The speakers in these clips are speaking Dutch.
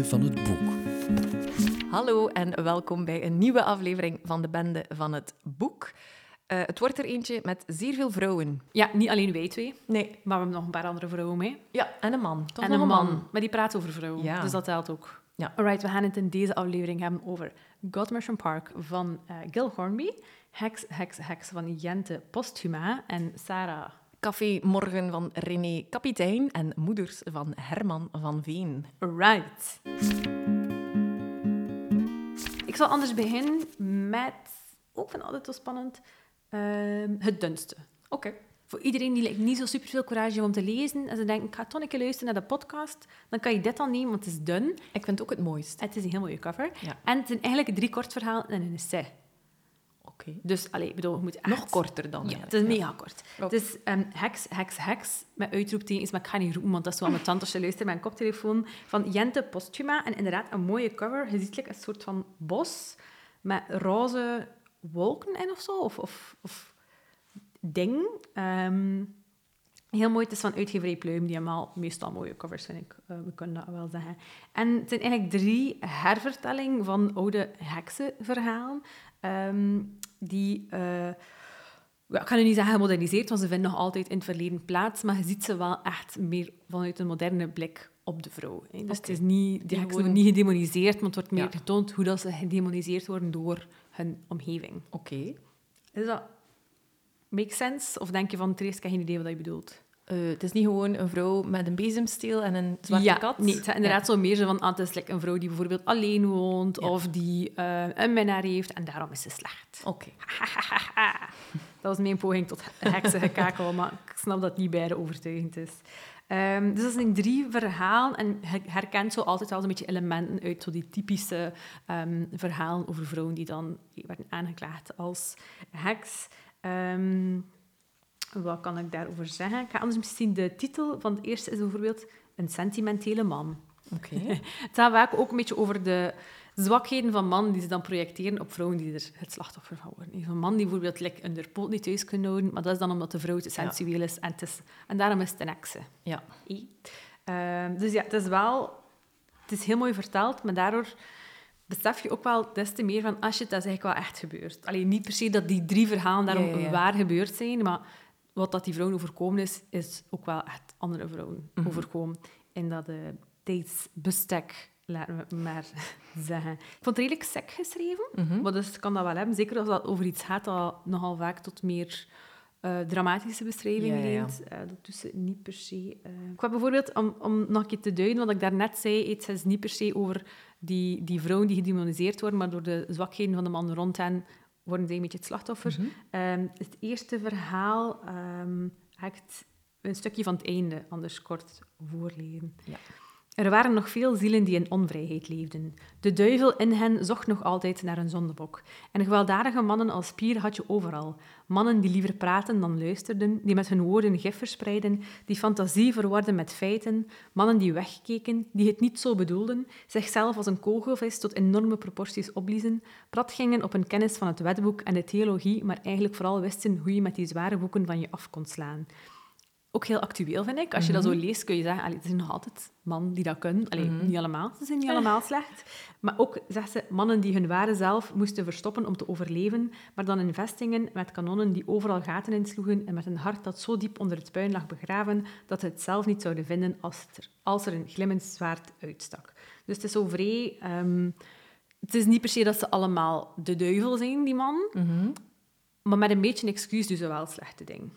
Bende van het Boek. Hallo en welkom bij een nieuwe aflevering van de Bende van het Boek. Uh, het wordt er eentje met zeer veel vrouwen. Ja, niet alleen wij twee, Nee. maar we hebben nog een paar andere vrouwen mee. Ja, en een man. Toch en nog een man. Maar die praat over vrouwen, Ja. dus dat telt ook. Ja. Alright, we gaan het in deze aflevering hebben over Godmersham Park van eh, Gil Hornby, Hex, Hex, Hex van Jente Posthuma en Sarah. Café Morgen van René Kapitein en Moeders van Herman van Veen. Right. Ik zal anders beginnen met, ook van altijd zo spannend, ehm, het dunste. Oké. Voor iedereen die like, niet zo superveel courage heeft om te lezen en ze denken, ik ga toch een keer luisteren naar de podcast, dan kan je dit dan nemen, want het is dun. Ik vind het ook het mooist. Het is een heel mooie cover. Ja. En het zijn eigenlijk drie kortverhalen en een essay. Oké. Dus, allee, ik bedoel, je moet echt... Nog korter dan Ja, het is Ja. mega kort. Het is ehm, heks, heks, heks, met uitroeptekens, maar ik ga niet roepen, want dat is aan mijn tante als je luistert met een koptelefoon, van Jente Posthuma. En inderdaad, een mooie cover. Je ziet like, een soort van bos met roze wolken in of zo, of, of, of ding. Ehm, heel mooi, het is van uitgeverij Pluim, die allemaal meestal mooie covers, vind ik. Eh, we kunnen dat wel zeggen. En het zijn eigenlijk drie hervertellingen van oude heksenverhalen, ehm, die... eh, ja, ik kan nu niet zeggen gemoderniseerd, want ze vinden nog altijd in het verleden plaats, maar je ziet ze wel echt meer vanuit een moderne blik op de vrouw. Hè. Dus het is niet, die worden gedemoniseerd, maar het wordt meer Ja. getoond hoe dat ze gedemoniseerd worden door hun omgeving. Oké. Is dat... Make sense? Of denk je van, Therese, ik heb geen idee wat je bedoelt? Eh, het is niet gewoon een vrouw met een bezemsteel en een zwarte ja, kat. Nee, het is inderdaad zo meer zo van, ah, het is like een vrouw die bijvoorbeeld alleen woont, Ja. of die eh, een minnaar heeft, en daarom is ze slecht. Oké. Dat was mijn poging tot heksengekakel, maar ik snap dat het niet beide overtuigend is. Ehm, dus dat zijn drie verhalen en je herkent zo altijd wel een beetje elementen uit zo die typische ehm, verhalen over vrouwen die dan werden aangeklaagd als heks. Ehm, wat kan ik daarover zeggen? Ik ga anders misschien de titel van het eerste is bijvoorbeeld Een sentimentele man. Oké. Het gaat vaak ook een beetje over de zwakheden van mannen die ze dan projecteren op vrouwen die er het slachtoffer van worden. Een man die bijvoorbeeld like, een poot niet thuis kunnen houden, maar dat is dan omdat de vrouw te sensueel is en, het is, en daarom is het een hekse. Ja. Ehm, dus ja, het is wel... Het is heel mooi verteld, maar daardoor besef je ook wel des te meer van, ah shit, dat is eigenlijk wel echt gebeurd. Alleen niet per se dat die drie verhalen daarom ja. waar gebeurd zijn, maar wat dat die vrouwen overkomen is, is ook wel echt andere vrouwen Mhm. overkomen. In dat uh, tijdsbestek, laten we maar zeggen. Ik vond het redelijk sec geschreven, Mhm. maar dus kan dat wel hebben. Zeker als dat over iets gaat dat nogal vaak tot meer eh, dramatische beschrijvingen Ja, leent. Eh, dat doet ze niet per se. eh. Ik heb bijvoorbeeld, om, om nog een keer te duiden, wat ik daarnet zei, het is niet per se over die, die vrouwen die gedemoniseerd worden, maar door de zwakheden van de man rond hen worden zij een beetje het slachtoffer. Mhm. Ehm, het eerste verhaal ga ik een stukje van het einde anders kort voorlezen. Ja. Er waren nog veel zielen die in onvrijheid leefden. De duivel in hen zocht nog altijd naar een zondebok. En gewelddadige mannen als Pier had je overal. Mannen die liever praten dan luisterden, die met hun woorden gif verspreiden, die fantasie verwarden met feiten, mannen die wegkeken, die het niet zo bedoelden, zichzelf als een kogelvis tot enorme proporties opbliezen, prat gingen op een kennis van het wetboek en de theologie, maar eigenlijk vooral wisten hoe je met die zware boeken van je af kon slaan ook heel actueel, vind ik. Als je dat zo leest, kun je zeggen, allee, er zijn nog altijd mannen die dat kunnen. Allee, niet allemaal, ze zijn niet allemaal slecht. Maar ook, zegt ze, mannen die hun ware zelf moesten verstoppen om te overleven, maar dan in vestingen met kanonnen die overal gaten insloegen en met een hart dat zo diep onder het puin lag begraven, dat ze het zelf niet zouden vinden als er, als er een glimmend zwaard uitstak. Dus het is zo vrij... ehm, het is niet per se dat ze allemaal de duivel zijn, die man, Mhm. maar met een beetje een excuus doen ze wel slechte dingen.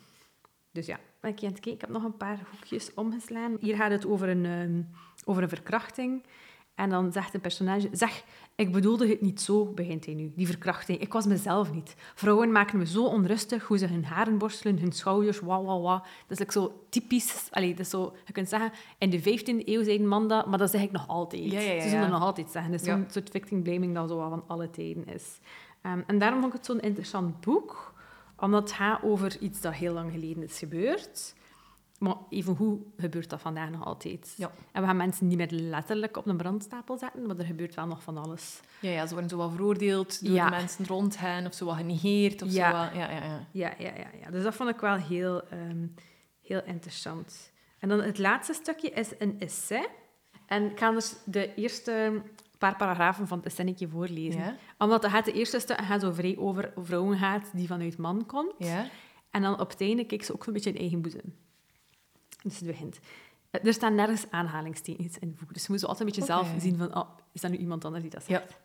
Dus ja, ben ik aan het kijken. Ik heb nog een paar hoekjes omgeslaan. Hier gaat het over een, ehm, over een verkrachting. En dan zegt een personage... Zeg, ik bedoelde het niet zo, begint hij nu. Die verkrachting. Ik was mezelf niet. Vrouwen maken me zo onrustig, hoe ze hun haren borstelen, hun schouders, wauw, wauw, wauw. Dat is like zo typisch... Allee, dat is zo, je kunt zeggen, in de 15e eeuw zei een man dat, maar dat zeg ik nog altijd. Ja, ja, ja, Ze zullen ja. nog altijd zeggen. Dat is zo'n soort victim blaming dat zo van alle tijden is. Ehm, en daarom vond ik het zo'n interessant boek omdat het gaat over iets dat heel lang geleden is gebeurd. Maar evengoed gebeurt dat vandaag nog altijd. Ja. En we gaan mensen niet meer letterlijk op een brandstapel zetten, maar er gebeurt wel nog van alles. Ja, ja, ze worden zo wat veroordeeld door Ja. de mensen rond hen, of zo wat genegeerd, of Ja. zo wat... Ja, ja, ja. Ja, ja, ja, ja. Dus dat vond ik wel heel, ehm, heel interessant. En dan het laatste stukje is een essay. En ik ga dus de eerste paar paragrafen van het essennetje voorlezen. Ja. Omdat het gaat de eerste stuk gaat zo vrij over vrouwen gaat die vanuit man komt. Ja. En dan op het einde kijkt ze ook een beetje in eigen boezem. Dus het begint. Eh, Er staan nergens aanhalingstekens in het boek. Dus je moet altijd een beetje zelf zien van... Oh, is dat nu iemand anders die dat Ja. zegt?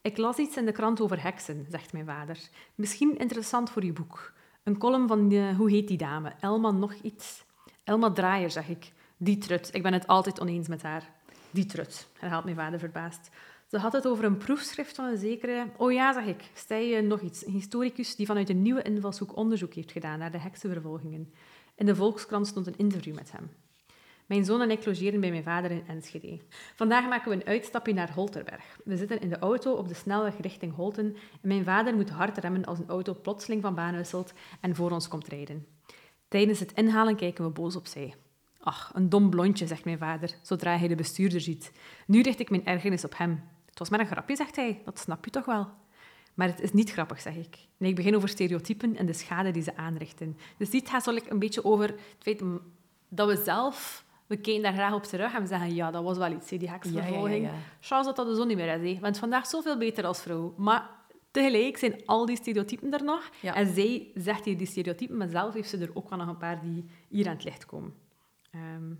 Ik las iets in de krant over heksen, zegt mijn vader. Misschien interessant voor je boek. Een column van, eh, hoe heet die dame? Elma nog iets? Elma Draaier, zeg ik. Die trut. Ik ben het altijd oneens met haar. Die trut, herhaalt mijn vader verbaasd. Ze had het over een proefschrift van een zekere... Oh ja, zeg ik. Stij nog iets. Een historicus die vanuit een nieuwe invalshoek onderzoek heeft gedaan naar de heksenvervolgingen. In de Volkskrant stond een interview met hem. Mijn zoon en ik logeren bij mijn vader in Enschede. Vandaag maken we een uitstapje naar Holterberg. We zitten in de auto op de snelweg richting Holten en mijn vader moet hard remmen als een auto plotseling van baan wisselt en voor ons komt rijden. Tijdens het inhalen kijken we boos opzij. Ach, een dom blondje, zegt mijn vader, zodra hij de bestuurder ziet. Nu richt ik mijn ergernis op hem. Het was maar een grapje, zegt hij. Dat snap je toch wel? Maar het is niet grappig, zeg ik. En ik begin over stereotypen en de schade die ze aanrichten. Dus dit gaat zo like een beetje over het feit dat we zelf... We kijken daar graag op terug en we zeggen, ja, dat was wel iets, die heksvervolging. Ja, ja. Chance dat dat de zon niet meer is. hè. Bent vandaag zoveel beter als vrouw. Maar tegelijk zijn al die stereotypen er nog. En zij zegt hier die stereotypen, maar zelf heeft ze er ook wel nog een paar die hier aan het licht komen. Ehm,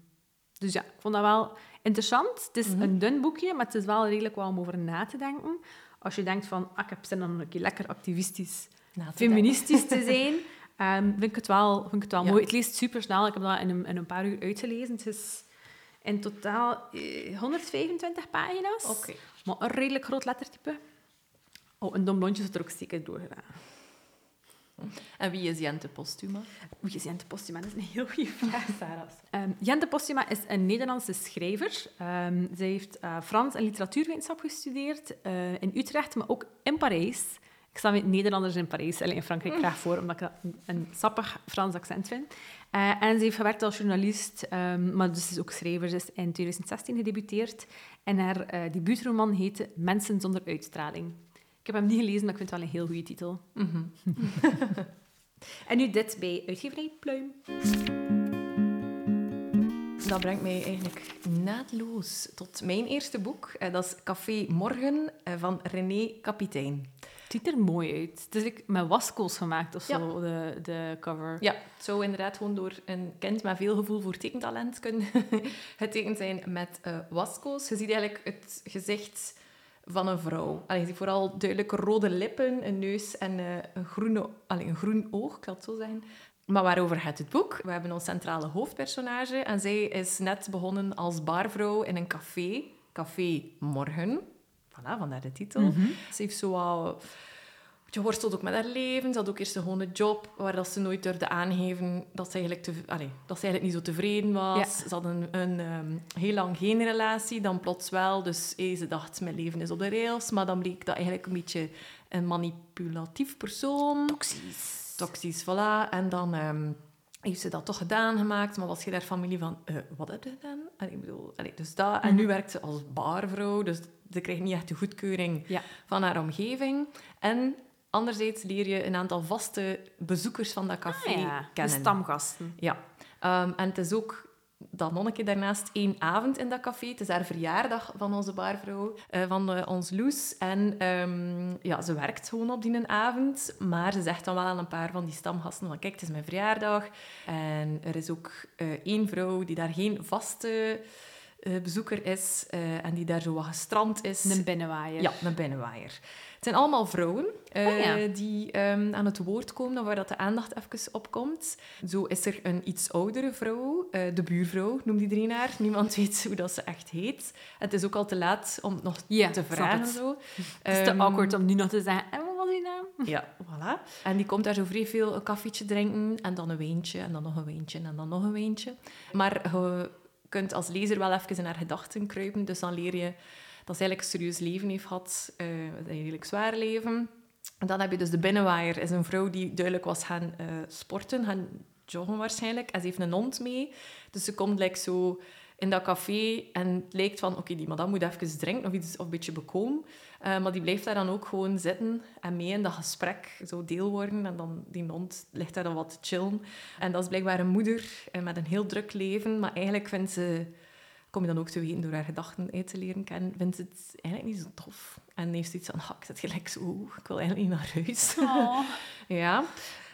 dus ja, ik vond dat wel interessant. Het is Mhm. een dun boekje, maar het is wel redelijk wel om over na te denken. Als je denkt van, ah, ik heb zin om een keer lekker activistisch, te feministisch te zijn, ehm, vind ik het wel, vind ik het wel Ja. mooi. Het leest super snel. Ik heb dat in een, in een paar uur uitgelezen. Het is in totaal eh, 125 pagina's. Oké. Maar een redelijk groot lettertype. Oh, een dom blondje zit er ook zeker doorgedaan. En wie is Jente Postuma? Wie is Jente Postuma? Dat is een heel goede vraag, Sarah. Ehm, Jente Postuma is een Nederlandse schrijver. Ehm zij heeft eh, Frans en literatuurwetenschap gestudeerd eh, in Utrecht, maar ook in Parijs. Ik sta met Nederlanders in Parijs en in Frankrijk graag voor, omdat ik een, een sappig Frans accent vind. Eh, en ze heeft gewerkt als journalist, ehm, maar dus is ook schrijver. Ze is in 2016 gedebuteerd. En haar debuutroman heette Mensen zonder uitstraling. Ik heb hem niet gelezen, maar ik vind het wel een heel goede titel. Mhm. En nu dit bij uitgeverij Pluim. Dat brengt mij eigenlijk naadloos tot mijn eerste boek. Eh, dat is Café Morgen eh, van René Kapitein. Het ziet er mooi uit. Het is like met waskels gemaakt of Ja. zo, de, de cover. Ja, het zou inderdaad gewoon door een kind met veel gevoel voor tekentalent kunnen getekend zijn met waskoos. Je ziet eigenlijk het gezicht van een vrouw. Allee, je ziet vooral duidelijk rode lippen, een neus en eh, een, groene, allee, een groen oog, ik zal het zo zeggen. Maar waarover gaat het boek? We hebben ons centrale hoofdpersonage en zij is net begonnen als barvrouw in een café. Café Morgen. Voilà, vandaar de titel. Ze heeft zo Je worstelt ook met haar leven. Ze had ook eerst een gewone job waar dat ze nooit durfde aangeven dat ze eigenlijk, te, allee, dat ze eigenlijk niet zo tevreden was. Ja. Ze had een, een ehm, heel lang geen relatie, dan plots wel. Dus eh, ze dacht, mijn leven is op de rails. Maar dan bleek dat eigenlijk een beetje een manipulatief persoon. Toxisch. Toxisch, voilà. En dan ehm, heeft ze dat toch gedaan gemaakt. Maar was je daar familie van, eh, wat heb je gedaan? Allee, ik bedoel, allee, dus dat. En nu werkt ze als barvrouw. Dus ze kreeg niet echt de goedkeuring Ja. van haar omgeving. En anderzijds leer je een aantal vaste bezoekers van dat café Ah, ja. De kennen. stamgasten. Ja. Ehm, en het is ook dat nonneke daarnaast één avond in dat café. Het is haar verjaardag van onze barvrouw, eh, van eh, ons Loes. En ehm, ja, ze werkt gewoon op die avond. Maar ze zegt dan wel aan een paar van die stamgasten van kijk, het is mijn verjaardag. En er is ook eh, één vrouw die daar geen vaste bezoeker is. eh, en die daar zo wat gestrand is. Een binnenwaaier. Ja, een binnenwaaier. Het zijn allemaal vrouwen eh, ja. die ehm, aan het woord komen, waar dat de aandacht even op komt. Zo is er een iets oudere vrouw, eh, de buurvrouw noemt iedereen haar. Niemand weet hoe dat ze echt heet. Het is ook al te laat om nog Ja, te vragen. het. Zo. Het is te Ehm, awkward om nu nog te zeggen, en wat was die naam? ja, voilà. En die komt daar zo vrij veel een koffietje drinken en dan een wijntje en dan nog een wijntje en dan nog een wijntje. Maar kunt als lezer wel even in haar gedachten kruipen, dus dan leer je dat ze eigenlijk een serieus leven heeft gehad, eh, een redelijk zwaar leven. En dan heb je dus de binnenwaaier, is een vrouw die duidelijk was gaan eh, sporten, gaan joggen waarschijnlijk. En ze heeft een hond mee, dus ze komt like, zo in dat café en het lijkt van, oké, die madame moet even drinken of iets of een beetje bekomen. Eh, maar die blijft daar dan ook gewoon zitten en mee in dat gesprek zo deel worden. En dan die hond ligt daar dan wat te chillen. En dat is blijkbaar een moeder eh, met een heel druk leven, maar eigenlijk vindt ze kom je dan ook te weten door haar gedachten uit te leren kennen, vindt ze het eigenlijk niet zo tof. En heeft zoiets van, ah, ik zit gelijk zo, ik wil eigenlijk niet naar huis. Oh. ja.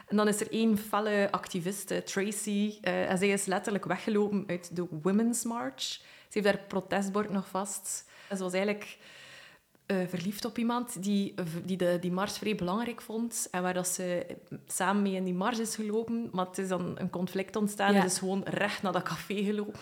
En dan is er één felle activiste, Tracy. eh, en zij is letterlijk weggelopen uit de Women's March. Ze heeft haar protestbord nog vast. En ze was eigenlijk eh, verliefd op iemand die, die de, die mars vrij belangrijk vond. En waar dat ze samen mee in die mars is gelopen. Maar het is dan een conflict ontstaan. Ja. Ze is gewoon recht naar dat café gelopen.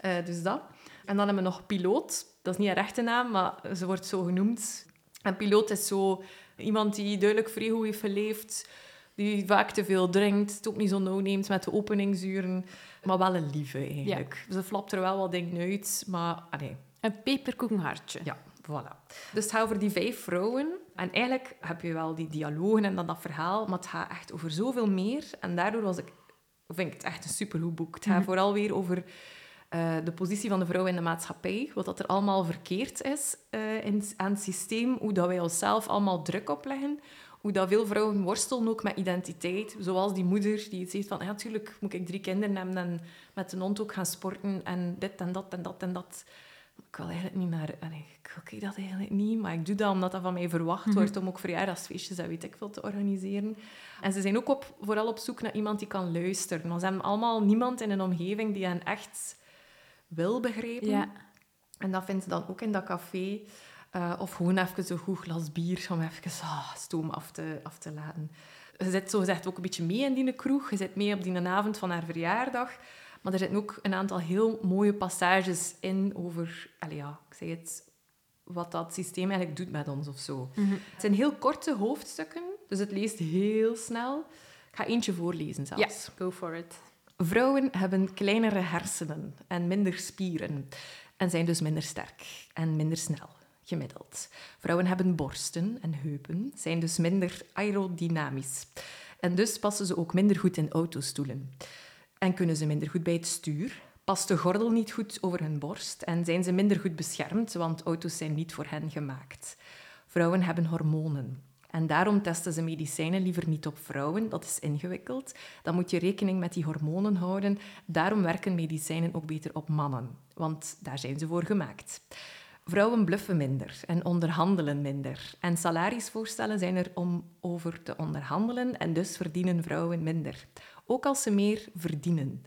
Eh, dus dat. En dan hebben we nog piloot. Dat is niet haar echte naam, maar ze wordt zo genoemd. En piloot is zo iemand die duidelijk vrij goed heeft geleefd. Die vaak te veel drinkt. Het ook niet zo nauw neemt met de openingsuren. Maar wel een lieve eigenlijk. Ze flapt er wel wat dingen uit. Maar allee, Een peperkoekenhartje. ja, voilà. Dus het gaat over die vijf vrouwen. En eigenlijk heb je wel die dialogen en dan dat verhaal, maar het gaat echt over zoveel meer. En daardoor was ik, vind ik het echt een supergoed boek. Het gaat vooral weer over eh, de positie van de vrouw in de maatschappij, wat dat er allemaal verkeerd is eh, in, aan het systeem, hoe dat wij onszelf allemaal druk opleggen, hoe dat veel vrouwen worstelen ook met identiteit. Zoals die moeder die iets heeft van, ja, natuurlijk moet ik drie kinderen hebben en met een hond ook gaan sporten en dit en dat en dat en dat. Ik wil eigenlijk niet naar... allee, ik kijk dat eigenlijk niet, maar ik doe dat omdat dat van mij verwacht wordt om ook verjaardagsfeestjes en weet ik veel te organiseren. En ze zijn ook op, vooral op zoek naar iemand die kan luisteren. Want ze hebben allemaal niemand in een omgeving die hen echt wil begrijpen. Ja. En dat vindt ze dan ook in dat café. Eh, of gewoon even zo'n goed glas bier om even ah, stoom af te, af te laten. Je zit zogezegd ook een beetje mee in die kroeg. Je zit mee op die avond van haar verjaardag. Maar er zitten ook een aantal heel mooie passages in over... Ja, ik zeg het... Wat dat systeem eigenlijk doet met ons of zo. Het zijn heel korte hoofdstukken, dus het leest heel snel. Ik ga eentje voorlezen Ja, zelfs. go for it. Vrouwen hebben kleinere hersenen en minder spieren en zijn dus minder sterk en minder snel, gemiddeld. Vrouwen hebben borsten en heupen, zijn dus minder aerodynamisch. En dus passen ze ook minder goed in autostoelen. En kunnen ze minder goed bij het stuur, past de gordel niet goed over hun borst en zijn ze minder goed beschermd, want auto's zijn niet voor hen gemaakt. Vrouwen hebben hormonen. En daarom testen ze medicijnen liever niet op vrouwen. Dat is ingewikkeld. Dan moet je rekening met die hormonen houden. Daarom werken medicijnen ook beter op mannen, want daar zijn ze voor gemaakt. Vrouwen bluffen minder en onderhandelen minder. En salarisvoorstellen zijn er om over te onderhandelen en dus verdienen vrouwen minder. Ook als ze meer verdienen.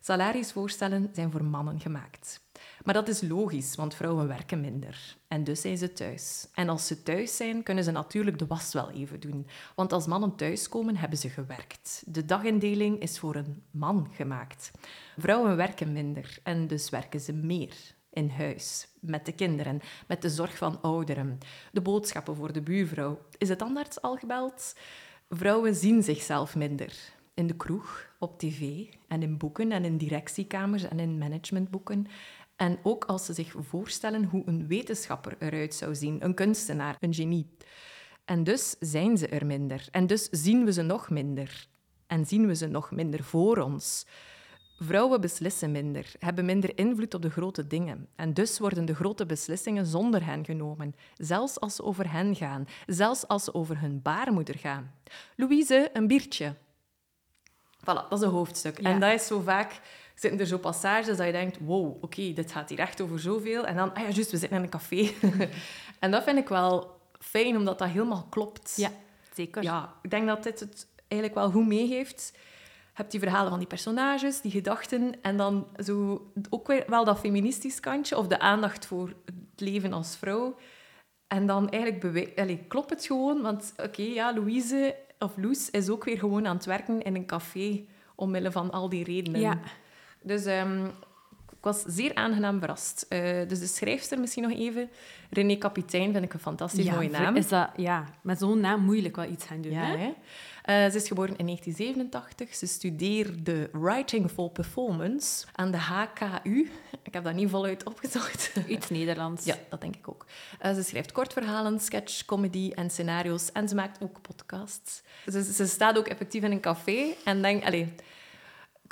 Salarisvoorstellen zijn voor mannen gemaakt. Maar dat is logisch, want vrouwen werken minder. En dus zijn ze thuis. En als ze thuis zijn, kunnen ze natuurlijk de was wel even doen. Want als mannen thuiskomen, hebben ze gewerkt. De dagindeling is voor een man gemaakt. Vrouwen werken minder en dus werken ze meer in huis, met de kinderen, met de zorg van ouderen, de boodschappen voor de buurvrouw. Is het tandarts al gebeld? Vrouwen zien zichzelf minder. In de kroeg, op tv en in boeken en in directiekamers en in managementboeken. En ook als ze zich voorstellen hoe een wetenschapper eruit zou zien, een kunstenaar, een genie. En dus zijn ze er minder. En dus zien we ze nog minder. En zien we ze nog minder voor ons. Vrouwen beslissen minder, hebben minder invloed op de grote dingen. En dus worden de grote beslissingen zonder hen genomen. Zelfs als ze over hen gaan. Zelfs als ze over hun baarmoeder gaan. Louise, een biertje. Voilà, dat is een hoofdstuk. Ja. En dat is zo vaak... Zitten er zo passages dat je denkt... Wow, oké, dit gaat hier echt over zoveel. En dan... Ah ja, juist, we zitten in een café. en dat vind ik wel fijn, omdat dat helemaal klopt. Ja, zeker. Ja, ik denk dat dit het eigenlijk wel goed meegeeft. Je hebt die verhalen van die personages, die gedachten, en dan zo ook weer wel dat feministisch kantje, of de aandacht voor het leven als vrouw. En dan eigenlijk Allee, klopt het gewoon, want oké, ja, Louise of Loes is ook weer gewoon aan het werken in een café, omwille van al die redenen. Ja. Dus ehm, ik was zeer aangenaam verrast. Eh, dus de schrijfster misschien nog even. René Kapitein vind ik een fantastisch Ja, mooie naam. Is dat, ja, met zo'n naam moeilijk wel iets gaan doen. Ja, hè? Eh, ze is geboren in 1987. Ze studeerde Writing for Performance aan de HKU. Ik heb dat niet voluit opgezocht. Iets Nederlands. Ja, dat denk ik ook. Eh, ze schrijft kortverhalen, sketch, comedy en scenario's. En ze maakt ook podcasts. Ze, ze staat ook effectief in een café en denk... Allez,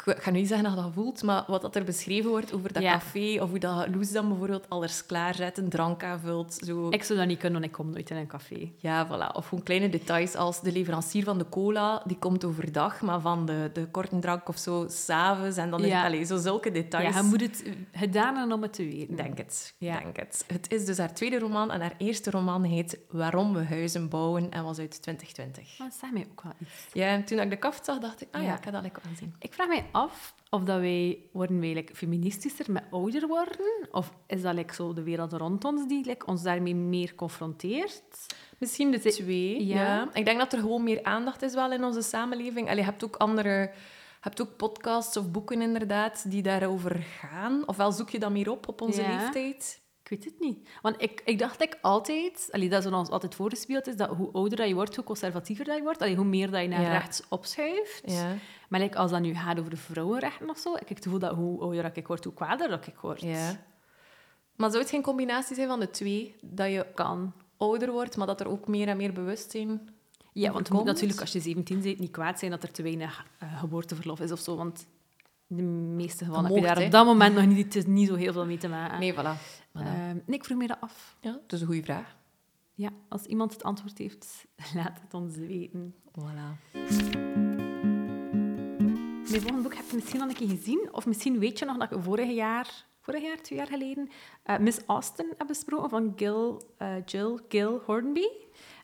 ik ga nu niet zeggen dat je dat voelt, maar wat dat er beschreven wordt over dat Ja. café, of hoe dat Loes dan bijvoorbeeld alles klaarzet, een drank aanvult, zo... Ik zou dat niet kunnen, want ik kom nooit in een café. Ja, voilà. Of gewoon kleine details als de leverancier van de cola, die komt overdag, maar van de, de korte drank of zo, s'avonds. En dan is Ja. allee, zo zulke details. Ja, je moet het gedaan hebben om het te weten. Denk het. Ja. Denk het. Het is dus haar tweede roman en haar eerste roman heet Waarom we huizen bouwen en was uit 2020. Maar dat zegt mij ook wel iets. Ja, en toen ik de kaft zag, dacht ik, ah ja, Ja. ik heb dat lekker gezien. Ik vraag mij af of dat wij worden wij like, feministischer met ouder worden, of is dat like, zo de wereld rond ons die like, ons daarmee meer confronteert? Misschien de twee, Ja. ja. Ik denk dat er gewoon meer aandacht is wel in onze samenleving. Allee, je hebt ook andere... Je hebt ook podcasts of boeken inderdaad die daarover gaan. Ofwel zoek je dat meer op op onze Ja. leeftijd. Ik weet het niet. Want ik, ik dacht like, altijd, allee, dat is ons altijd voorgespeeld is, dat hoe ouder dat je wordt, hoe conservatiever dat je wordt, allee, hoe meer dat je naar Ja. rechts opschuift. Ja. Maar like, als dat nu gaat over de vrouwenrechten of zo, ik heb het gevoel dat hoe ouder dat ik word, hoe kwader dat ik word. ja. Maar zou het geen combinatie zijn van de twee? Dat je Kan. ouder wordt, maar dat er ook meer en meer bewustzijn Ja, want moet natuurlijk als je 17 bent niet kwaad zijn dat er te weinig eh, geboorteverlof is of zo, want in de meeste gevallen heb je daar op dat moment nog niet, het is niet zo heel veel mee te maken. Nee, voilà. Nee, ik vroeg me dat af. ja, dat is een goede vraag. Ja, als iemand het antwoord heeft, laat het ons weten. Voilà. Mijn volgende boek heb je misschien al een keer gezien, of misschien weet je nog dat ik vorig jaar, vorig jaar, twee jaar geleden, eh, Miss Austen heb besproken van Gil, eh, Jill Gil Hornby.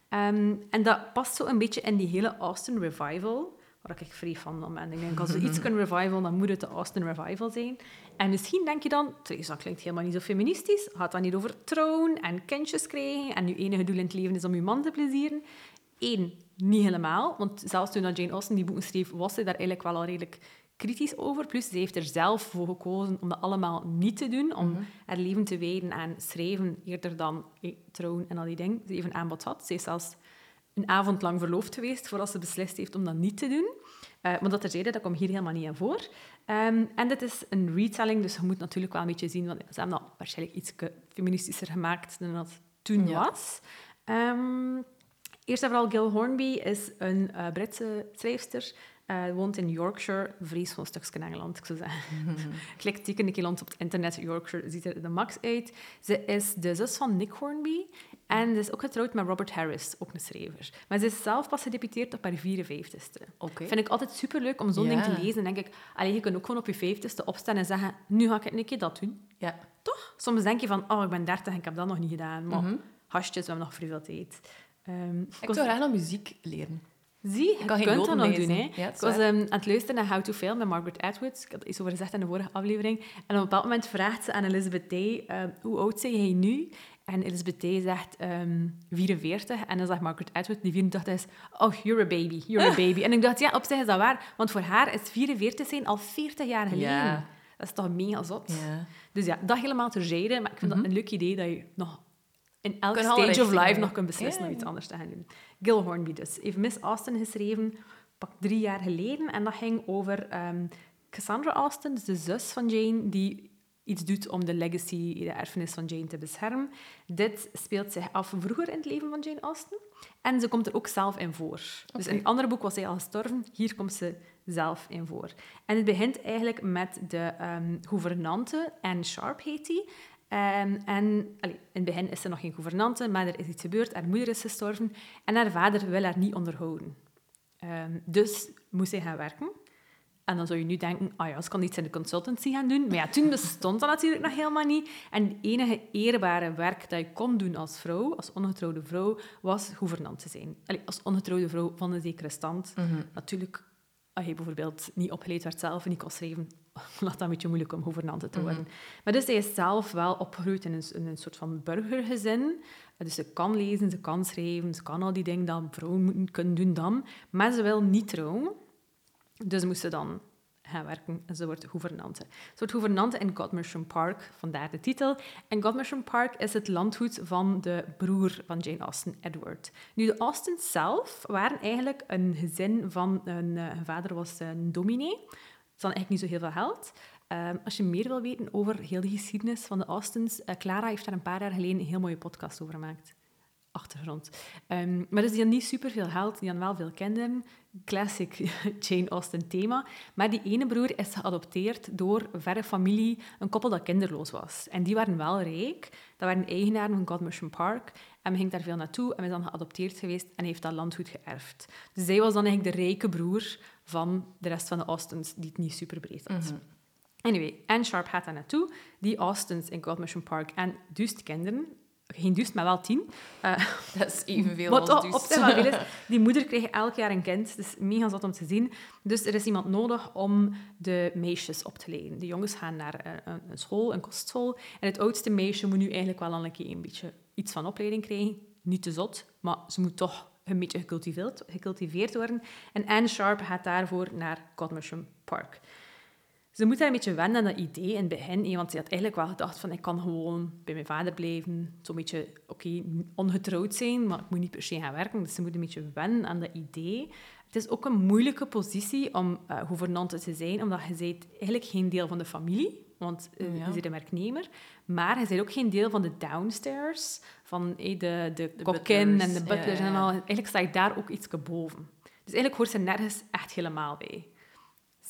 Ehm, en dat past zo een beetje in die hele Austen revival, waar ik vrij van ben. Ik denk, als we iets kunnen revival, dan moet het de Austen revival zijn. En misschien denk je dan, "Therese, dat klinkt helemaal niet zo feministisch. Gaat dat niet over troon en kindjes krijgen en je enige doel in het leven is om je man te plezieren? Eén, niet helemaal. Want zelfs toen Jane Austen die boeken schreef, was ze daar eigenlijk wel al redelijk kritisch over. Plus, ze heeft er zelf voor gekozen om dat allemaal niet te doen. Om haar leven te wijden aan schrijven eerder dan eh, trouwen en al die dingen. Ze even aanbod had. Ze is zelfs een avond lang verloofd geweest voordat ze beslist heeft om dat niet te doen. Eh maar dat terzijde, dat komt hier helemaal niet aan voor. Ehm, en dit is een retelling, dus je moet natuurlijk wel een beetje zien, want ze hebben dat waarschijnlijk iets feministischer gemaakt dan dat toen Ja. was. Ehm, Eerst en vooral, Gil Hornby is een eh, Britse schrijfster. eh, woont in Yorkshire, vrees van een stukje Engeland, ik zou zeggen. Klik teken een keer op het internet. Yorkshire ziet er de max uit. Ze is de zus van Nick Hornby. En ze is ook getrouwd met Robert Harris, ook een schrijver. Maar ze is zelf pas gedeputeerd op haar 54ste. Oké. Vind ik altijd superleuk om zo'n Ja. ding te lezen. Denk ik, allee, je kunt ook gewoon op je 50ste opstaan en zeggen, nu ga ik een keer dat doen. Ja. Toch? Soms denk je van, oh, ik ben 30 en ik heb dat nog niet gedaan. Maar hasjes, we hebben nog vrij veel tijd. Ehm, Ik zou graag nog muziek leren. Zie, je kan kunt dat nog doen. Hè. Ja, ik was ehm, aan het luisteren naar How to Fail met Margaret Atwood. Ik had iets over gezegd in de vorige aflevering. En op een bepaald moment vraagt ze aan Elizabeth Day, ehm, hoe oud zeg jij nu? En Elizabeth Day zegt ehm 44. En dan zegt Margaret Atwood, die 84 is, oh, you're a baby, you're a baby. en ik dacht, ja, op zich is dat waar. Want voor haar is 44 zijn al 40 jaar geleden. Ja. Dat is toch mega zot? Ja. Dus ja, dat helemaal terzijde. Maar ik vind dat een leuk idee dat je nog in elk Kunnen alle stage of life nog kunt beslissen om iets anders te gaan doen. Gil Hornby dus. Heeft Miss Austen geschreven, pak drie jaar geleden. En dat ging over ehm, Cassandra Austen, dus de zus van Jane, die iets doet om de legacy, de erfenis van Jane te beschermen. Dit speelt zich af vroeger in het leven van Jane Austen. En ze komt er ook zelf in voor. Dus in het andere boek was zij al gestorven, hier komt ze zelf in voor. En het begint eigenlijk met de ehm gouvernante, Anne Sharp heet die. Ehm, en allee, in het begin is ze nog geen gouvernante, maar er is iets gebeurd. Haar moeder is gestorven en haar vader wil haar niet onderhouden. Ehm, dus moest zij gaan werken. En dan zou je nu denken, ah ja, ze kan iets in de consultancy gaan doen. Maar ja, toen bestond dat natuurlijk nog helemaal niet. En het enige eerbare werk dat je kon doen als vrouw, als ongetrouwde vrouw, was gouvernant te zijn. Allee, als ongetrouwde vrouw van een zekere stand. Natuurlijk, als je bijvoorbeeld niet opgeleid werd zelf en niet kon schrijven, was dat een beetje moeilijk om gouvernante te worden. Maar dus zij is zelf wel opgegroeid in een, in een soort van burgergezin. Dus ze kan lezen, ze kan schrijven, ze kan al die dingen dat vrouwen moeten kunnen doen dan. Maar ze wil niet trouwen. Dus moest ze dan gaan werken en ze wordt gouvernante. Ze wordt gouvernante in Godmersham Park, vandaar de titel. En Godmersham Park is het landgoed van de broer van Jane Austen, Edward. Nu, de Austens zelf waren eigenlijk een gezin van... Een, eh, hun vader was een dominee. Ze hadden eigenlijk niet zo heel veel geld. Ehm, als je meer wil weten over heel de geschiedenis van de Austens, eh, Clara heeft daar een paar jaar geleden een heel mooie podcast over gemaakt. Achtergrond. Ehm, maar dus die had niet superveel geld, die had wel veel kinderen. Classic Jane Austen thema. Maar die ene broer is geadopteerd door verre familie, een koppel dat kinderloos was. En die waren wel rijk. Dat waren eigenaren van Godmersham Park. En hij ging daar veel naartoe en is dan geadopteerd geweest en heeft dat landgoed geërfd. Dus zij was dan eigenlijk de rijke broer van de rest van de Austens, die het niet super breed had. Mhm. Anyway, Anne Sharp gaat daar naartoe. Die Austens in Godmersham Park en duist kinderen. Geen duist, maar wel tien. Uh, Dat is evenveel wat als dus. op veel is. Die moeder kreeg elk jaar een kind. Dus mega zat om te zien. Dus er is iemand nodig om de meisjes op te leiden. De jongens gaan naar eh, een, een school, een kostschool. En het oudste meisje moet nu eigenlijk wel al een keer een beetje iets van opleiding krijgen. Niet te zot, maar ze moet toch een beetje gecultiveerd, gecultiveerd worden. En Anne Sharp gaat daarvoor naar Godmersham Park. Ze moet daar een beetje wennen aan dat idee in het begin, want ze had eigenlijk wel gedacht van ik kan gewoon bij mijn vader blijven, zo'n beetje, oké, ongetrouwd zijn, maar ik moet niet per se gaan werken. Dus ze moet een beetje wennen aan dat idee. Het is ook een moeilijke positie om uh, gouvernante te zijn, omdat je bent eigenlijk geen deel van de familie, want uh, Ja. je bent een werknemer, maar je bent ook geen deel van de downstairs, van eh, de, de, De kokkin en de butlers ja, ja, en al. Eigenlijk sta je daar ook iets boven. Dus eigenlijk hoort ze nergens echt helemaal bij.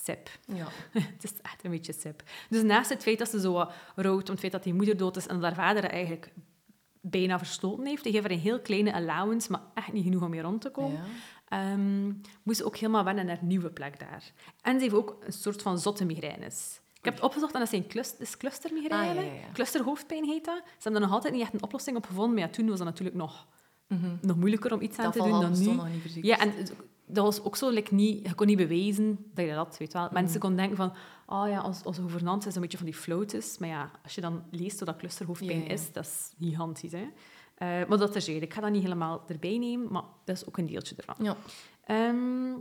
Sip. Ja. Het is echt een beetje sip. Dus naast het feit dat ze zo wat rouwt om het feit dat die moeder dood is en dat haar vader eigenlijk bijna verstoten heeft, die geeft haar een heel kleine allowance, maar echt niet genoeg om mee rond te komen, Ja. ehm, moest ze ook helemaal wennen naar haar nieuwe plek daar. En ze heeft ook een soort van zotte migraines. Ik heb het opgezocht en dat zijn clus, is clustermigraine. Ah, ja, ja, ja. Clusterhoofdpijn heet dat. Ze hebben er nog altijd niet echt een oplossing op gevonden, maar toen was dat natuurlijk nog, Mhm. nog moeilijker om iets aan te doen dan nu. nog niet. Ja, en dat was ook zo, like, niet, je kon niet bewijzen dat je dat weet wel. Mm. Mensen konden denken van, oh ja, als, als gouvernante is een beetje van die floates. Maar ja, als je dan leest wat dat clusterhoofdpijn is, dat is gigantisch, hè. Eh, maar dat terzijde. Ik ga dat niet helemaal erbij nemen, maar dat is ook een deeltje ervan. Ja. Ehm,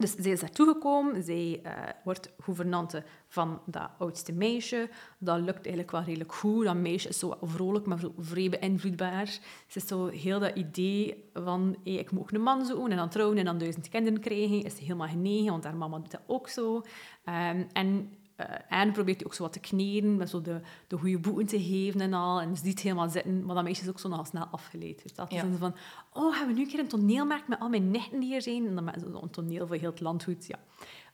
dus zij is daartoe gekomen. Zij eh, wordt gouvernante van dat oudste meisje. Dat lukt eigenlijk wel redelijk goed. Dat meisje is zo vrolijk, maar vrij beïnvloedbaar. Ze is zo heel dat idee van hey, ik moet ook een man zoeken en dan trouwen en dan duizend kinderen krijgen. Is helemaal genegen, want haar mama doet dat ook zo. Ehm, en eh, Anne probeert die ook zo wat te kneden, met zo de, de goede boeken te geven en al. En ze ziet helemaal zitten, maar dat meisje is ook zo nogal snel afgeleid. Dus dat Ja. is van, oh, gaan we nu een keer een toneel maken met al mijn nichten die hier zijn? En dan een toneel voor heel het landgoed, ja.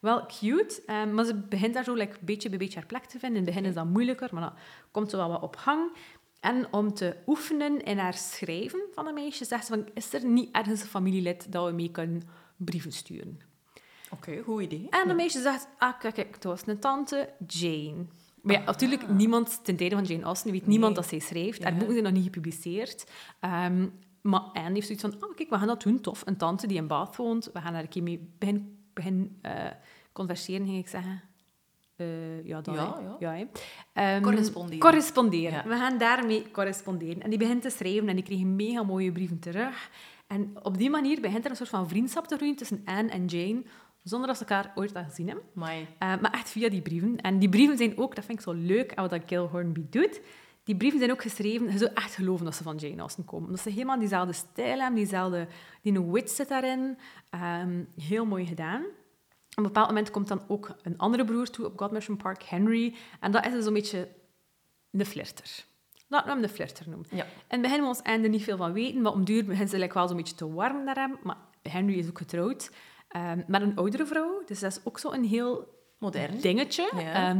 Wel cute, eh, maar ze begint daar zo like, beetje bij beetje haar plek te vinden. In het begin is dat moeilijker, maar dan komt ze wel wat op gang. En om te oefenen in haar schrijven van een meisje, zegt ze van, is er niet ergens een familielid dat we mee kunnen brieven sturen? Oké, goed idee. En de meisje zegt, ah, kijk, kijk, het was een tante, Jane. Maar ja, natuurlijk, niemand, ten tijde van Jane Austen, weet niemand dat zij schrijft. Haar Ja. boeken zijn nog niet gepubliceerd. Ehm, maar Anne heeft zoiets van, oh, kijk, we gaan dat doen, tof. Een tante die in Bath woont, we gaan daar een keer mee begin, begin eh, converseren, ging ik zeggen. Eh, ja, dat, Ja, ja. Ehm, Corresponderen. Corresponderen. Ja. We gaan daarmee corresponderen. En die begint te schrijven en die kreeg mega mooie brieven terug. En op die manier begint er een soort van vriendschap te groeien tussen Anne en Jane, zonder dat ze elkaar ooit al gezien hebben. Eh, maar echt via die brieven. En die brieven zijn ook, dat vind ik zo leuk, aan wat dat Gil Hornby doet. Die brieven zijn ook geschreven, je zou echt geloven dat ze van Jane Austen komen. Omdat ze helemaal diezelfde stijl hebben, diezelfde, die wit zit daarin. Ehm, heel mooi gedaan. Op een bepaald moment komt dan ook een andere broer toe op Godmersham Park, Henry. En dat is dus een beetje de flirter. Laten we hem de flirter noemen. Ja. In het begin wil ons er niet veel van weten, maar om duur begint ze like wel zo'n beetje te warm naar hem. Maar Henry is ook getrouwd ehm, met een oudere vrouw. Dus dat is ook zo een heel Modern. dingetje. Ja. Ja,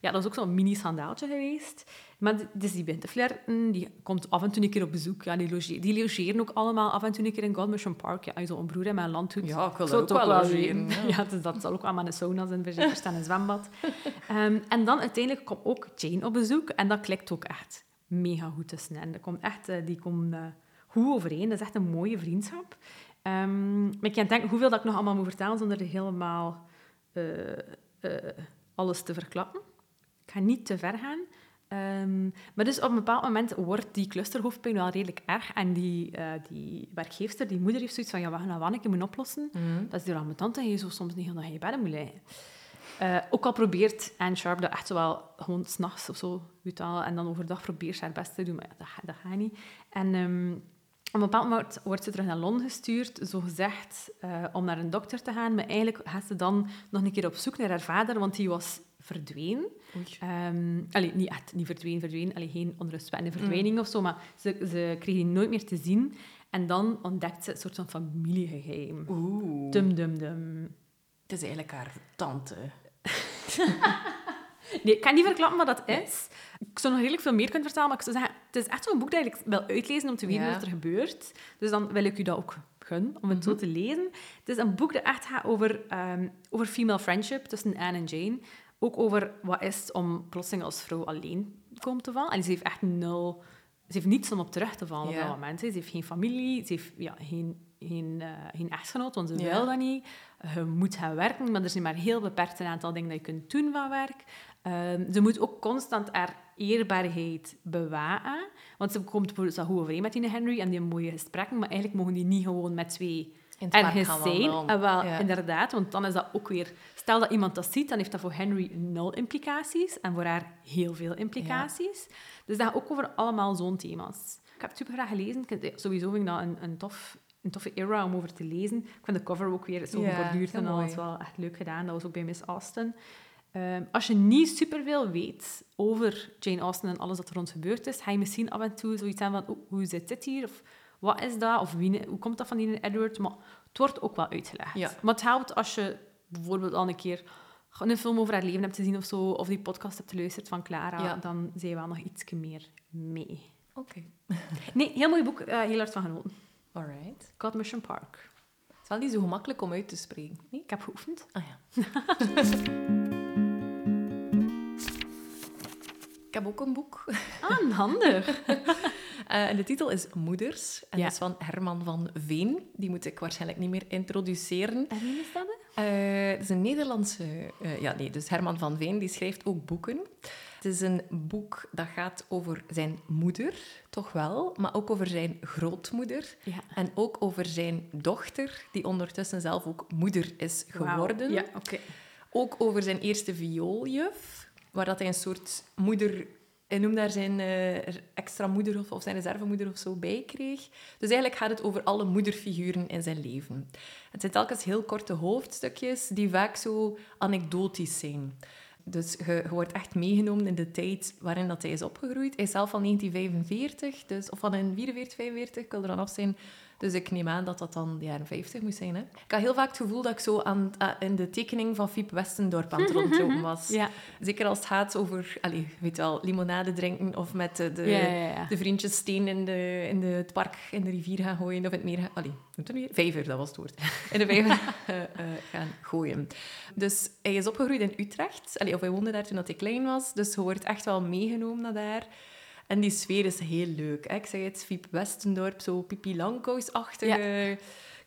ja dat is ook zo'n mini-schandaaltje geweest. Maar dus die begint te flirten, die komt af en toe een keer op bezoek. Ja, die, die logeren ook allemaal af en toe een keer in Godmersham Park. Ja, zo'n broer met een landgoed. Ja, ik wil het ook wel logeren, ja. Ja, dus dat zal ook allemaal een sauna zijn, verzekerd staan een zwembad. Ehm, en dan uiteindelijk komt ook Jane op bezoek. En dat klikt ook echt mega goed tussen hen. Dat komt echt, eh, die eh, goed overeen. Dat is echt een mooie vriendschap. Ehm, maar ik kan denken hoeveel dat ik nog allemaal moet vertellen zonder helemaal eh, eh, alles te verklappen. Ik ga niet te ver gaan. Ehm, maar dus op een bepaald moment wordt die clusterhoofdpijn wel redelijk erg. En die, eh, die werkgeefster, die moeder, heeft zoiets van... Ja, we gaan dat keer moeten oplossen. Mhm. Dat is hier aan mijn tante en je zo soms niet heel dat je in bed moet liggen. Ook al probeert Anne Sharp dat echt wel gewoon s'nachts of zo, weet je en dan overdag probeert ze haar best te doen, maar ja, dat gaat niet. En ehm, op een bepaald moment wordt ze terug naar Londen gestuurd, zo gezegd, eh, om naar een dokter te gaan, maar eigenlijk gaat ze dan nog een keer op zoek naar haar vader, want die was. Ehm allee, niet echt, niet verdween, verdween. Allee, geen onrustwekkende verdwijning of zo, maar ze, ze kreeg die nooit meer te zien. En dan ontdekt ze een soort van familiegeheim. Oeh. Dum, dum, dum. Het is eigenlijk haar tante. Nee, ik kan niet verklappen wat dat is. Ik zou nog redelijk veel meer kunnen vertellen, maar ik zou zeggen, het is echt zo'n boek dat ik wel uitlezen om te weten Ja. wat er gebeurt. Dus dan wil ik u dat ook gunnen, om het zo te lezen. Het is een boek dat echt gaat over, ehm, over female friendship tussen Anne en Jane. Ook over wat is het om plotseling als vrouw alleen komen te vallen. En ze heeft echt nul... Ze heeft niets om op terug te vallen op Ja. dat moment. hè. Ze heeft geen familie, ze heeft ja, geen, geen, eh, geen echtgenoot, want ze wil dat niet. Je moet gaan werken, maar er zijn maar heel beperkt een aantal dingen dat je kunt doen van werk. Ehm, ze moet ook constant haar eerbaarheid bewaken. Want ze komt bijvoorbeeld zo goed overeen met die Henry en die mooie gesprekken, maar eigenlijk mogen die niet gewoon met twee gaan zijn. En wel, Ja. inderdaad, want dan is dat ook weer... Stel dat iemand dat ziet, dan heeft dat voor Henry nul implicaties en voor haar heel veel implicaties. Dus dat gaat ook over allemaal zo'n thema's. Ik heb het super graag gelezen. Sowieso vind ik dat een, een, tof, een toffe era om over te lezen. Ik vind de cover ook weer zo Ja, geborduurd heel en alles wel echt leuk gedaan. Dat was ook bij Miss Austen. Ehm, als je niet superveel weet over Jane Austen en alles wat er rond gebeurd is, ga je misschien af en toe zoiets aan van "Oeh, hoe zit dit hier? Of wat is dat? Of wie, hoe komt dat van die Edward? Maar het wordt ook wel uitgelegd. Ja. Maar het helpt als je bijvoorbeeld al een keer een film over haar leven hebt gezien of zo, of die podcast hebt geluisterd van Clara, Ja. dan zijn we wel nog iets meer mee. Oké. Nee, heel mooi boek. eh, heel hard van genoten. Alright. Godmission Park. Het is wel niet zo gemakkelijk om uit te spreken. Nee? Ik heb geoefend. Ah ja. heb ook een boek. Ah, handig. Eh, en de titel is Moeders. En Ja. dat is van Herman van Veen. Die moet ik waarschijnlijk niet meer introduceren. En wie is dat? Eh, het is een Nederlandse... eh, ja, nee, dus Herman van Veen, die schrijft ook boeken. Het is een boek dat gaat over zijn moeder, toch wel, maar ook over zijn grootmoeder. Ja. En ook over zijn dochter, die ondertussen zelf ook moeder is geworden. Ja, oké. Ook over zijn eerste viooljuf, waar dat hij een soort moeder... Hij noemde daar zijn eh, extra moeder of, of zijn reservemoeder of zo bij kreeg. Dus eigenlijk gaat het over alle moederfiguren in zijn leven. Het zijn telkens heel korte hoofdstukjes die vaak zo anekdotisch zijn. Dus je, wordt echt meegenomen in de tijd waarin dat hij is opgegroeid. Hij is zelf van 1945, dus, of van 44, 45, ik wil er dan af zijn. Dus ik neem aan dat dat dan de jaren 50 moet zijn. Hè? Ik had heel vaak het gevoel dat ik zo aan, in de tekening van Fiep Westendorp aan het rondlopen was. Ja. Zeker als het gaat over, allez, weet wel, limonade drinken of met de, de, Ja, ja, ja. de vriendjes steen in, de, in de, het park in de rivier gaan gooien of in het meer gaan... Allee, nu weer? Vijver, dat was het woord. In de vijver eh, eh, gaan gooien. Dus hij is opgegroeid in Utrecht. Allee, of hij woonde daar toen dat hij klein was. Dus je wordt echt wel meegenomen naar daar. En die sfeer is heel leuk. Hè? Ik zeg het, Fiep Westendorp, zo Pipi Langkous-achtige...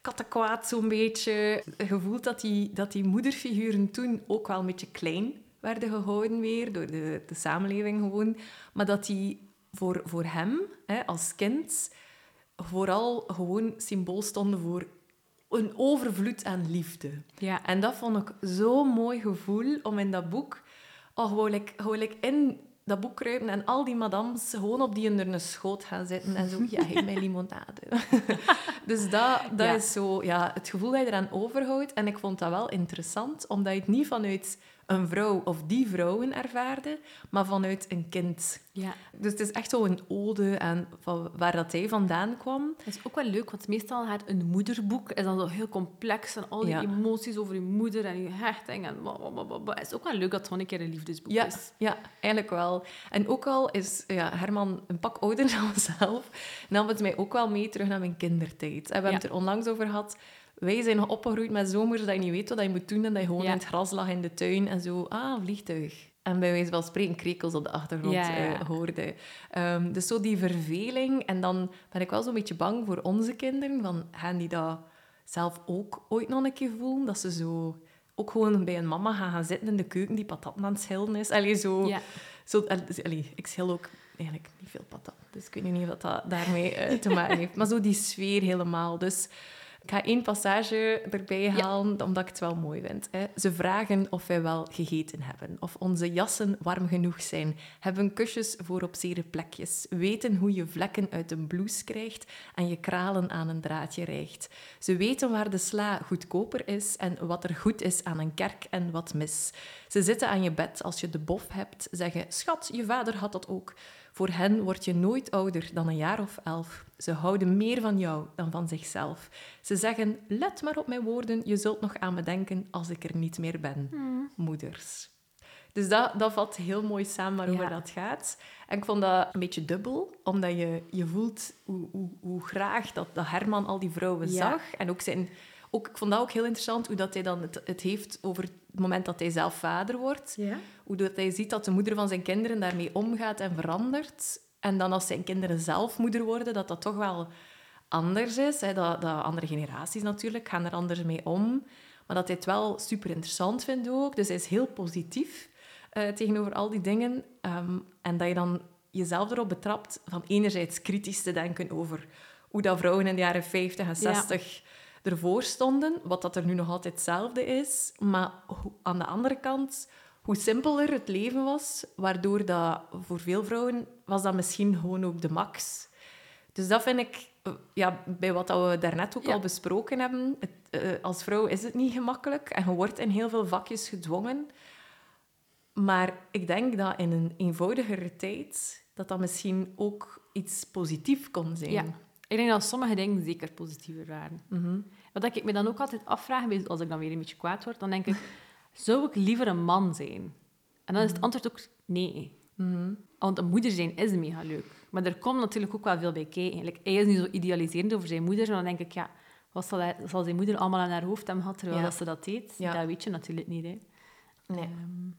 Kattenkwaad zo'n beetje. Je voelt dat die, dat die moederfiguren toen ook wel een beetje klein werden gehouden weer, door de, de samenleving gewoon. Maar dat die voor, voor hem, hè, als kind, vooral gewoon symbool stonden voor een overvloed aan liefde. Ja. En dat vond ik zo'n mooi gevoel om in dat boek... Oh, gewoon in dat boek kruipen en al die madams gewoon op die onder een schoot gaan zitten en zo, ja, geef mij limonade. dus dat, dat Ja. is zo, ja, het gevoel dat je eraan overhoudt. En ik vond dat wel interessant, omdat je het niet vanuit een vrouw of die vrouwen ervaarde, maar vanuit een kind. ja. Dus het is echt zo een ode aan van waar dat hij vandaan kwam. Dat is ook wel leuk, want meestal gaat een moederboek is dan zo heel complex en al die Ja. emoties over je moeder en je hechting en. Het is ook wel leuk dat het gewoon een keer een liefdesboek Ja, is. ja, eigenlijk wel. En ook al is ja, Herman een pak ouder dan mezelf, nam het mij ook wel mee terug naar mijn kindertijd. En we hebben het er onlangs over gehad. Wij zijn opgegroeid met zomers dat je niet weet wat je moet doen en dat je gewoon Ja. in het gras lag in de tuin en zo, ah, vliegtuig. En bij wijze van spreken krekels op de achtergrond Ja, eh, hoorde. Ehm, dus zo die verveling. En dan ben ik wel zo'n beetje bang voor onze kinderen. Van, gaan die dat zelf ook ooit nog een keer voelen? Dat ze zo ook gewoon bij een mama gaan, gaan zitten in de keuken die patatten aan het schillen is. Allee, zo... Ja. Zo, allee, ik schil ook eigenlijk niet veel patat. Dus ik weet niet of dat, dat daarmee eh, te maken heeft. Maar zo die sfeer helemaal. Dus Ik ga één passage erbij halen, omdat ik het wel mooi vind. Hè. Ze vragen of wij wel gegeten hebben, of onze jassen warm genoeg zijn, hebben kusjes voor op zere plekjes, weten hoe je vlekken uit een blouse krijgt en je kralen aan een draadje rijgt. Ze weten waar de sla goedkoper is en wat er goed is aan een kerk en wat mis. Ze zitten aan je bed als je de bof hebt, zeggen: Schat, je vader had dat ook. Voor hen word je nooit ouder dan een jaar of elf. Ze houden meer van jou dan van zichzelf. Ze zeggen: Let maar op mijn woorden, je zult nog aan me denken als ik er niet meer ben. Moeders. Dus dat, dat vat heel mooi samen waarover Ja. dat gaat. En ik vond dat een beetje dubbel, omdat je, je voelt hoe, hoe, hoe graag dat, dat Herman al die vrouwen Ja. zag. En ook zijn... Ook, ik vond dat ook heel interessant, hoe dat hij dan het, het heeft over het moment dat hij zelf vader wordt. Ja. Hoe dat hij ziet dat de moeder van zijn kinderen daarmee omgaat en verandert. En dan als zijn kinderen zelf moeder worden, dat dat toch wel anders is. Hè. Dat, dat andere generaties natuurlijk gaan er anders mee om. Maar dat hij het wel super interessant vindt ook. Dus hij is heel positief eh, tegenover al die dingen. Ehm, en dat je dan jezelf erop betrapt van enerzijds kritisch te denken over hoe dat vrouwen in de jaren 50 en Ja. 60 ervoor stonden. Wat dat er nu nog altijd hetzelfde is. Maar aan de andere kant hoe simpeler het leven was, waardoor dat voor veel vrouwen was dat misschien gewoon ook de max. Dus dat vind ik, eh, ja, bij wat dat we daarnet ook Ja. al besproken hebben, het, eh, als vrouw is het niet gemakkelijk en je wordt in heel veel vakjes gedwongen. Maar ik denk dat in een eenvoudigere tijd, dat dat misschien ook iets positiefs kon zijn. Ja. Ik denk dat sommige dingen zeker positiever waren. Mhm. Wat ik me dan ook altijd afvraag, als ik dan weer een beetje kwaad word, dan denk ik, zou ik liever een man zijn? En dan is het antwoord ook nee. Mhm. Want een moeder zijn is mega leuk. Maar er komt natuurlijk ook wel veel bij kijken. Like, hij is nu zo idealiserend over zijn moeder, en dan denk ik, ja, wat zal, hij, zal zijn moeder allemaal aan haar hoofd hebben gehad terwijl Ja. dat ze dat deed? Ja. Dat weet je natuurlijk niet. Hè. Nee. Ehm,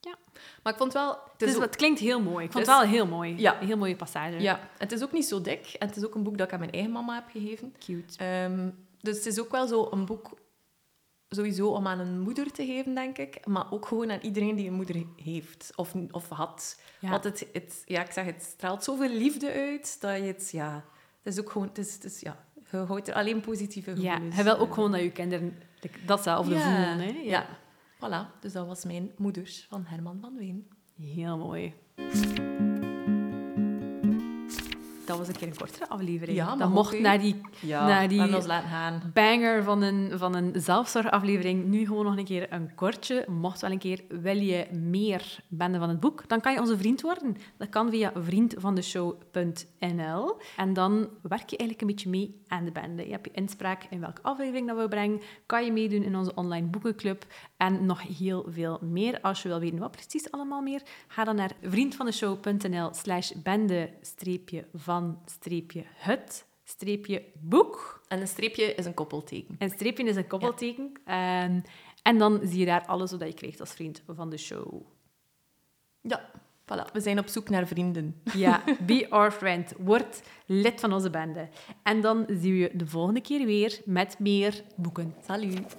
ja. Maar ik vond wel... Het, is, ook- het klinkt heel mooi. Ik vond Het het is- wel heel mooi. Ja. Een heel mooie passage. Ja, het is ook niet zo dik. En het is ook een boek dat ik aan mijn eigen mama heb gegeven. Cute. Ehm, dus het is ook wel zo een boek sowieso om aan een moeder te geven, denk ik. Maar ook gewoon aan iedereen die een moeder heeft of, of had. Ja. Want het, het, ja, ik zeg, het straalt zoveel liefde uit dat je het... Ja, het is ook gewoon... Het is, het is, ja, je houdt er alleen positieve Ja, gevoelens. hij wil ook gewoon dat je kinderen datzelfde ja, voelen. Hè? Ja. Voilà, dus dat was mijn moeders van Herman van Ween. Heel mooi. Dat was een keer een kortere aflevering. Ja, dat mocht naar die Ja, Naar die- we hebben ons laten gaan. banger van een, van een zelfzorgaflevering. Nu gewoon nog een keer een kortje. Mocht wel een keer, wil je meer Bende van het Boek, dan kan je onze vriend worden. Dat kan via vriendvandeshow.nl. En dan werk je eigenlijk een beetje mee aan de bende. Je hebt je inspraak in welke aflevering dat we brengen. Kan je meedoen in onze online boekenclub. En nog heel veel meer. Als je wil weten wat precies allemaal meer, ga dan naar vriendvandeshow.nl slash bende-van-het-boek. En een streepje is een koppelteken. En streepje is een koppelteken. Ehm, en dan zie je daar alles wat je krijgt als vriend van de show. Ja, voilà. We zijn op zoek naar vrienden. Ja, be our friend. Word lid van onze bende. En dan zien we je de volgende keer weer met meer boeken. Salut.